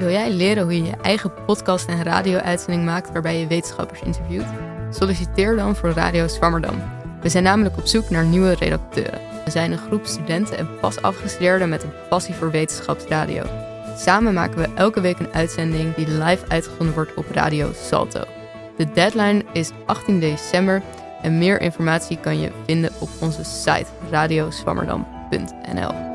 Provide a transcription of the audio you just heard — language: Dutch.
Wil jij leren hoe je je eigen podcast en radio-uitzending maakt waarbij je wetenschappers interviewt? Solliciteer dan voor Radio Swammerdam. We zijn namelijk op zoek naar nieuwe redacteuren. We zijn een groep studenten en pas afgestudeerden met een passie voor wetenschapsradio. Samen maken we elke week een uitzending die live uitgezonden wordt op Radio Salto. De deadline is 18 december en meer informatie kan je vinden op onze site radioswammerdam.nl.